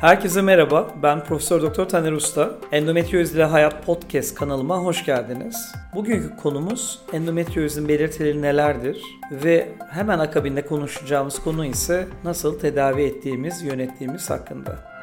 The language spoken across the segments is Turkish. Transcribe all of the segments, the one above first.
Herkese merhaba. Ben Profesör Doktor Taner Usta. Endometrioz ile Hayat Podcast kanalıma hoş geldiniz. Bugünkü konumuz endometriozun belirtileri nelerdir ve hemen akabinde konuşacağımız konu ise nasıl tedavi ettiğimiz, yönettiğimiz hakkında.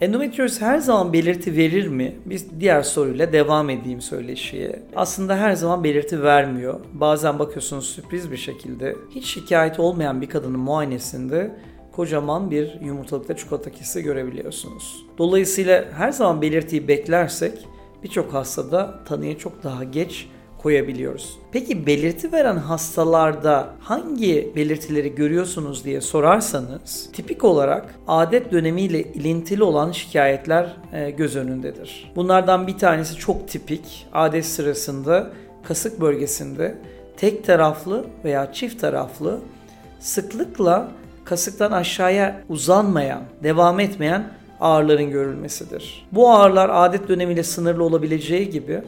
Endometrioz her zaman belirti verir mi? Biz diğer soruyla devam edeyim söyleşiye. Aslında her zaman belirti vermiyor. Bazen bakıyorsunuz sürpriz bir şekilde hiç şikayet olmayan bir kadının muayenesinde kocaman bir yumurtalıkta çikolata kisi görebiliyorsunuz. Dolayısıyla her zaman belirtiyi beklersek birçok hastada tanıya çok daha geç koyabiliyoruz. Peki belirti veren hastalarda hangi belirtileri görüyorsunuz diye sorarsanız tipik olarak adet dönemiyle ilintili olan şikayetler e, göz önündedir. Bunlardan bir tanesi çok tipik adet sırasında kasık bölgesinde tek taraflı veya çift taraflı sıklıkla kasıktan aşağıya uzanmayan, devam etmeyen ağrıların görülmesidir. Bu ağrılar adet dönemiyle sınırlı olabileceği gibi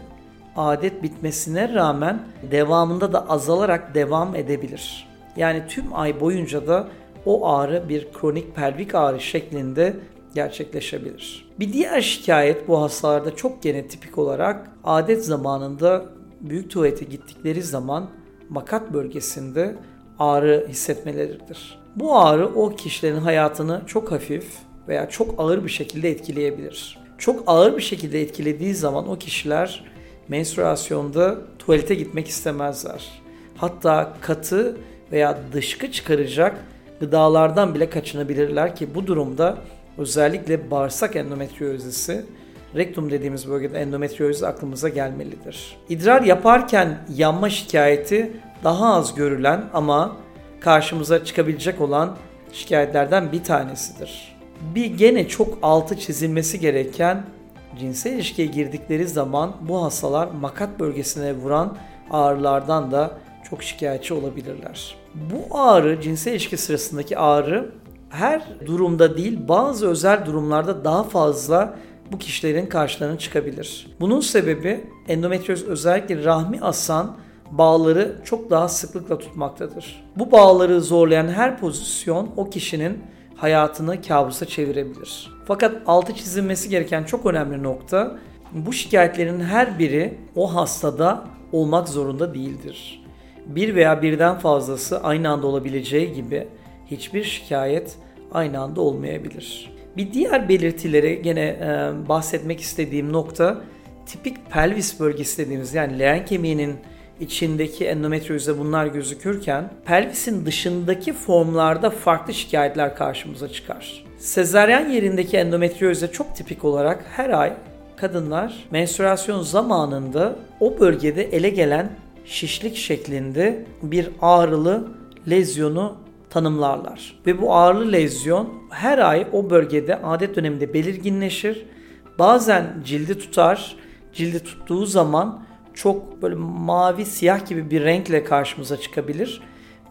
adet bitmesine rağmen devamında da azalarak devam edebilir. Yani tüm ay boyunca da o ağrı bir kronik pelvik ağrı şeklinde gerçekleşebilir. Bir diğer şikayet bu hastalarda çok gene tipik olarak adet zamanında büyük tuvalete gittikleri zaman makat bölgesinde ağrı hissetmeleridir. Bu ağrı o kişilerin hayatını çok hafif veya çok ağır bir şekilde etkileyebilir. Çok ağır bir şekilde etkilediği zaman o kişiler menstruasyonda tuvalete gitmek istemezler. Hatta katı veya dışkı çıkaracak gıdalardan bile kaçınabilirler ki bu durumda özellikle bağırsak endometriyozisi, rektum dediğimiz bölgede endometriyozis aklımıza gelmelidir. İdrar yaparken yanma şikayeti daha az görülen ama karşımıza çıkabilecek olan şikayetlerden bir tanesidir. Bir gene çok altı çizilmesi gereken cinsel ilişkiye girdikleri zaman bu hastalar makat bölgesine vuran ağrılardan da çok şikayetçi olabilirler. Bu ağrı, cinsel ilişki sırasındaki ağrı her durumda değil bazı özel durumlarda daha fazla bu kişilerin karşılarına çıkabilir. Bunun sebebi endometrioz özellikle rahmi asan bağları çok daha sıklıkla tutmaktadır. Bu bağları zorlayan her pozisyon o kişinin hayatını kabusa çevirebilir. Fakat altı çizilmesi gereken çok önemli nokta bu şikayetlerin her biri o hastada olmak zorunda değildir. Bir veya birden fazlası aynı anda olabileceği gibi hiçbir şikayet aynı anda olmayabilir. Bir diğer belirtileri gene e, bahsetmek istediğim nokta tipik pelvis bölgesi dediğimiz yani leğen kemiğinin içindeki endometriozda bunlar gözükürken pelvisin dışındaki formlarda farklı şikayetler karşımıza çıkar. Sezaryen yerindeki endometriozda çok tipik olarak her ay kadınlar menstruasyon zamanında o bölgede ele gelen şişlik şeklinde bir ağrılı lezyonu tanımlarlar. Ve bu ağrılı lezyon her ay o bölgede adet döneminde belirginleşir. Bazen cildi tutar. Cildi tuttuğu zaman çok böyle mavi siyah gibi bir renkle karşımıza çıkabilir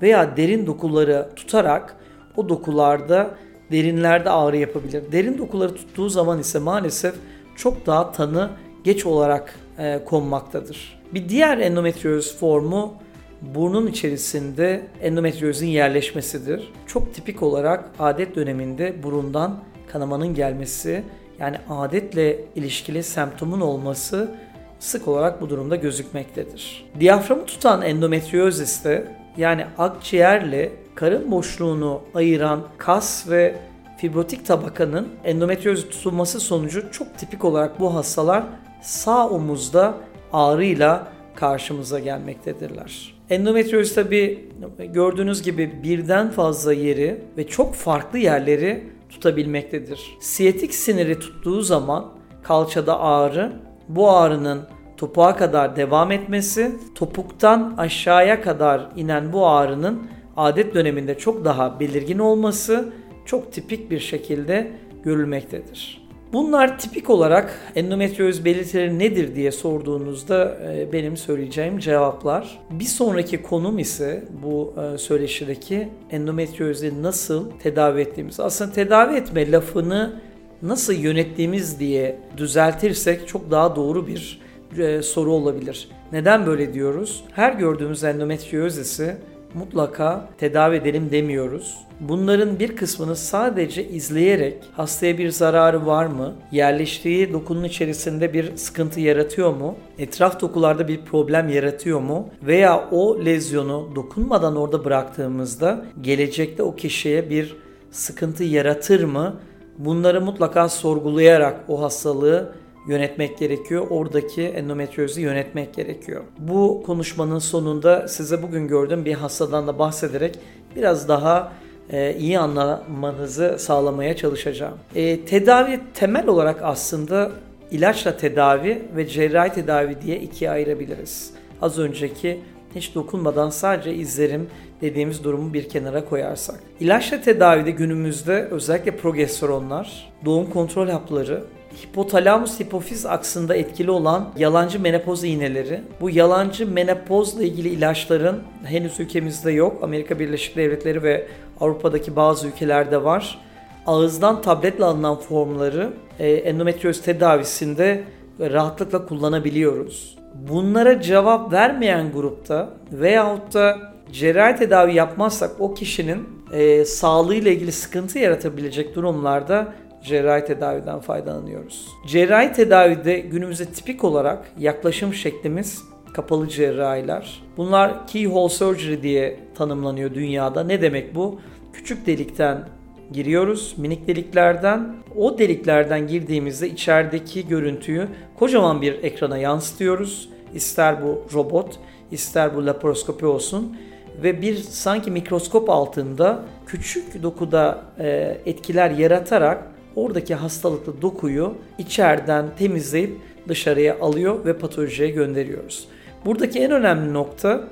veya derin dokuları tutarak o dokularda derinlerde ağrı yapabilir. Derin dokuları tuttuğu zaman ise maalesef çok daha tanı geç olarak e, konmaktadır. Bir diğer endometrioz formu burnun içerisinde endometriozun yerleşmesidir. Çok tipik olarak adet döneminde burundan kanamanın gelmesi yani adetle ilişkili semptomun olması sık olarak bu durumda gözükmektedir. Diyaframı tutan endometrioziste yani akciğerle karın boşluğunu ayıran kas ve fibrotik tabakanın endometrioz tutulması sonucu çok tipik olarak bu hastalar sağ omuzda ağrıyla karşımıza gelmektedirler. Endometrioz tabi gördüğünüz gibi birden fazla yeri ve çok farklı yerleri tutabilmektedir. Siyetik siniri tuttuğu zaman kalçada ağrı, bu ağrının topuğa kadar devam etmesi, topuktan aşağıya kadar inen bu ağrının adet döneminde çok daha belirgin olması çok tipik bir şekilde görülmektedir. Bunlar tipik olarak endometrioz belirtileri nedir diye sorduğunuzda e, benim söyleyeceğim cevaplar. Bir sonraki konum ise bu e, söyleşideki endometriozu nasıl tedavi ettiğimiz. Aslında tedavi etme lafını nasıl yönettiğimiz diye düzeltirsek çok daha doğru bir e, soru olabilir. Neden böyle diyoruz? Her gördüğümüz endometriozisi mutlaka tedavi edelim demiyoruz. Bunların bir kısmını sadece izleyerek hastaya bir zararı var mı? Yerleştiği dokunun içerisinde bir sıkıntı yaratıyor mu? Etraf dokularda bir problem yaratıyor mu? Veya o lezyonu dokunmadan orada bıraktığımızda gelecekte o kişiye bir sıkıntı yaratır mı? Bunları mutlaka sorgulayarak o hastalığı yönetmek gerekiyor. Oradaki endometriozu yönetmek gerekiyor. Bu konuşmanın sonunda size bugün gördüğüm bir hastadan da bahsederek biraz daha e, iyi anlamanızı sağlamaya çalışacağım. E, tedavi temel olarak aslında ilaçla tedavi ve cerrahi tedavi diye ikiye ayırabiliriz. Az önceki hiç dokunmadan sadece izlerim dediğimiz durumu bir kenara koyarsak. İlaçla tedavide günümüzde özellikle progesteronlar, doğum kontrol hapları, hipotalamus hipofiz aksında etkili olan yalancı menopoz iğneleri. Bu yalancı menopozla ilgili ilaçların henüz ülkemizde yok. Amerika Birleşik Devletleri ve Avrupa'daki bazı ülkelerde var. Ağızdan tabletle alınan formları e, endometrioz tedavisinde rahatlıkla kullanabiliyoruz. Bunlara cevap vermeyen grupta veyahut da cerrahi tedavi yapmazsak o kişinin e, sağlığıyla ilgili sıkıntı yaratabilecek durumlarda cerrahi tedaviden faydalanıyoruz. Cerrahi tedavide günümüzde tipik olarak yaklaşım şeklimiz kapalı cerrahiler. Bunlar keyhole surgery diye tanımlanıyor dünyada. Ne demek bu? Küçük delikten giriyoruz minik deliklerden. O deliklerden girdiğimizde içerideki görüntüyü kocaman bir ekrana yansıtıyoruz. İster bu robot, ister bu laparoskopi olsun ve bir sanki mikroskop altında küçük dokuda e, etkiler yaratarak oradaki hastalıklı dokuyu içeriden temizleyip dışarıya alıyor ve patolojiye gönderiyoruz. Buradaki en önemli nokta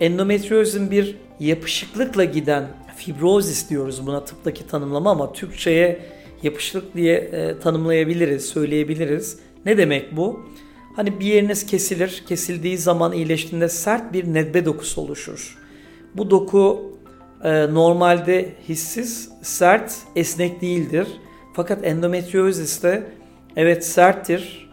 endometriozun bir yapışıklıkla giden fibrozis diyoruz buna tıptaki tanımlama ama Türkçe'ye yapışıklık diye e, tanımlayabiliriz, söyleyebiliriz. Ne demek bu? Hani bir yeriniz kesilir, kesildiği zaman iyileştiğinde sert bir nedbe dokusu oluşur. Bu doku e, normalde hissiz, sert, esnek değildir. Fakat endometrioziste evet serttir,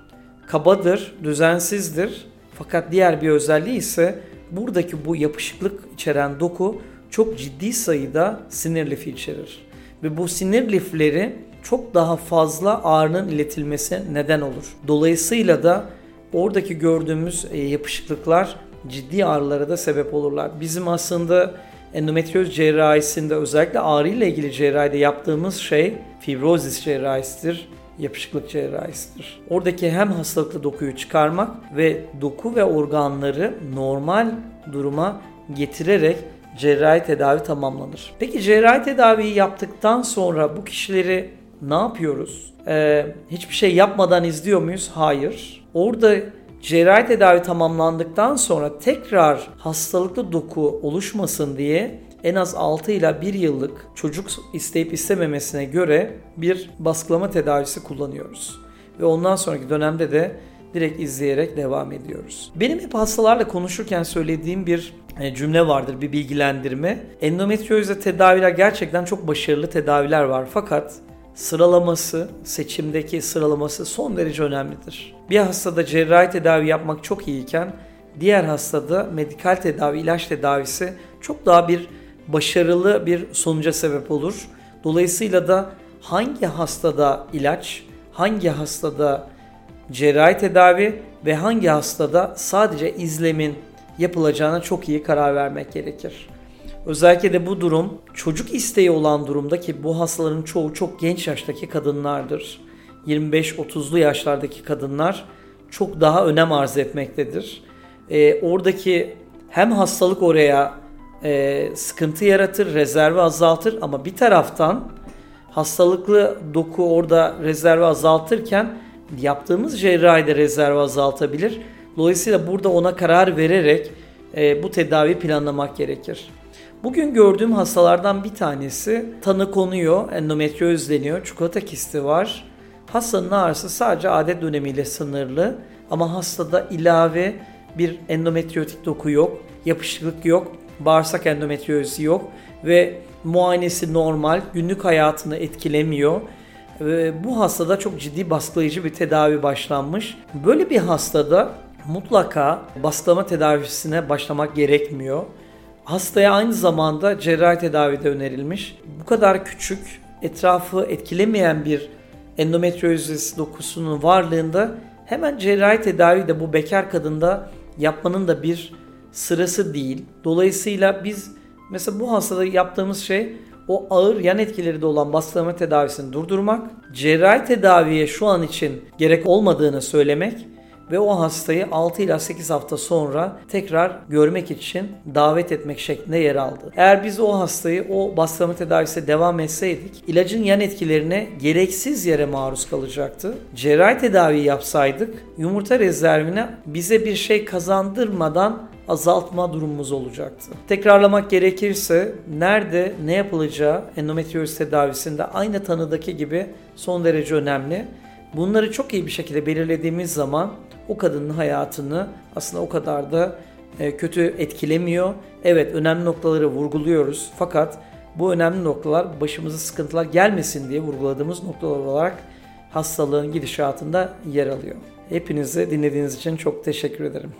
kabadır, düzensizdir. Fakat diğer bir özelliği ise buradaki bu yapışıklık içeren doku çok ciddi sayıda sinir lifi içerir. Ve bu sinir lifleri çok daha fazla ağrının iletilmesi neden olur. Dolayısıyla da oradaki gördüğümüz e, yapışıklıklar ciddi ağrılara da sebep olurlar. Bizim aslında endometrioz cerrahisinde özellikle ağrı ile ilgili cerrahide yaptığımız şey fibrozis cerrahisidir, yapışıklık cerrahisidir. Oradaki hem hastalıklı dokuyu çıkarmak ve doku ve organları normal duruma getirerek cerrahi tedavi tamamlanır. Peki cerrahi tedaviyi yaptıktan sonra bu kişileri ne yapıyoruz? Ee, hiçbir şey yapmadan izliyor muyuz? Hayır. Orada cerrahi tedavi tamamlandıktan sonra tekrar hastalıklı doku oluşmasın diye en az 6 ila 1 yıllık çocuk isteyip istememesine göre bir baskılama tedavisi kullanıyoruz. Ve ondan sonraki dönemde de direkt izleyerek devam ediyoruz. Benim hep hastalarla konuşurken söylediğim bir e, cümle vardır, bir bilgilendirme. Endometriozla tedaviler gerçekten çok başarılı tedaviler var fakat sıralaması, seçimdeki sıralaması son derece önemlidir. Bir hastada cerrahi tedavi yapmak çok iyiyken diğer hastada medikal tedavi, ilaç tedavisi çok daha bir başarılı bir sonuca sebep olur. Dolayısıyla da hangi hastada ilaç, hangi hastada cerrahi tedavi ve hangi hastada sadece izlemin yapılacağına çok iyi karar vermek gerekir. Özellikle de bu durum çocuk isteği olan durumda ki bu hastaların çoğu çok genç yaştaki kadınlardır. 25-30'lu yaşlardaki kadınlar çok daha önem arz etmektedir. Ee, oradaki hem hastalık oraya e, sıkıntı yaratır, rezervi azaltır ama bir taraftan hastalıklı doku orada rezervi azaltırken yaptığımız cerrahide rezervi azaltabilir. Dolayısıyla burada ona karar vererek e, bu tedavi planlamak gerekir. Bugün gördüğüm hastalardan bir tanesi tanı konuyor, endometrioz deniyor, çikolata kisti var. Hastanın ağrısı sadece adet dönemiyle sınırlı ama hastada ilave bir endometriotik doku yok, yapışıklık yok, bağırsak endometriozi yok ve muayenesi normal, günlük hayatını etkilemiyor. Ve bu hastada çok ciddi baskılayıcı bir tedavi başlanmış. Böyle bir hastada mutlaka baskılama tedavisine başlamak gerekmiyor. Hastaya aynı zamanda cerrahi tedavi de önerilmiş. Bu kadar küçük, etrafı etkilemeyen bir endometriozis dokusunun varlığında hemen cerrahi tedavi de bu bekar kadında yapmanın da bir sırası değil. Dolayısıyla biz mesela bu hastada yaptığımız şey o ağır yan etkileri de olan bastırma tedavisini durdurmak, cerrahi tedaviye şu an için gerek olmadığını söylemek ve o hastayı 6 ila 8 hafta sonra tekrar görmek için davet etmek şeklinde yer aldı. Eğer biz o hastayı o bastırma tedavisine devam etseydik ilacın yan etkilerine gereksiz yere maruz kalacaktı. Cerrahi tedavi yapsaydık yumurta rezervine bize bir şey kazandırmadan azaltma durumumuz olacaktı. Tekrarlamak gerekirse nerede ne yapılacağı endometrioz tedavisinde aynı tanıdaki gibi son derece önemli. Bunları çok iyi bir şekilde belirlediğimiz zaman o kadının hayatını aslında o kadar da e, kötü etkilemiyor. Evet önemli noktaları vurguluyoruz fakat bu önemli noktalar başımıza sıkıntılar gelmesin diye vurguladığımız noktalar olarak hastalığın gidişatında yer alıyor. Hepinize dinlediğiniz için çok teşekkür ederim.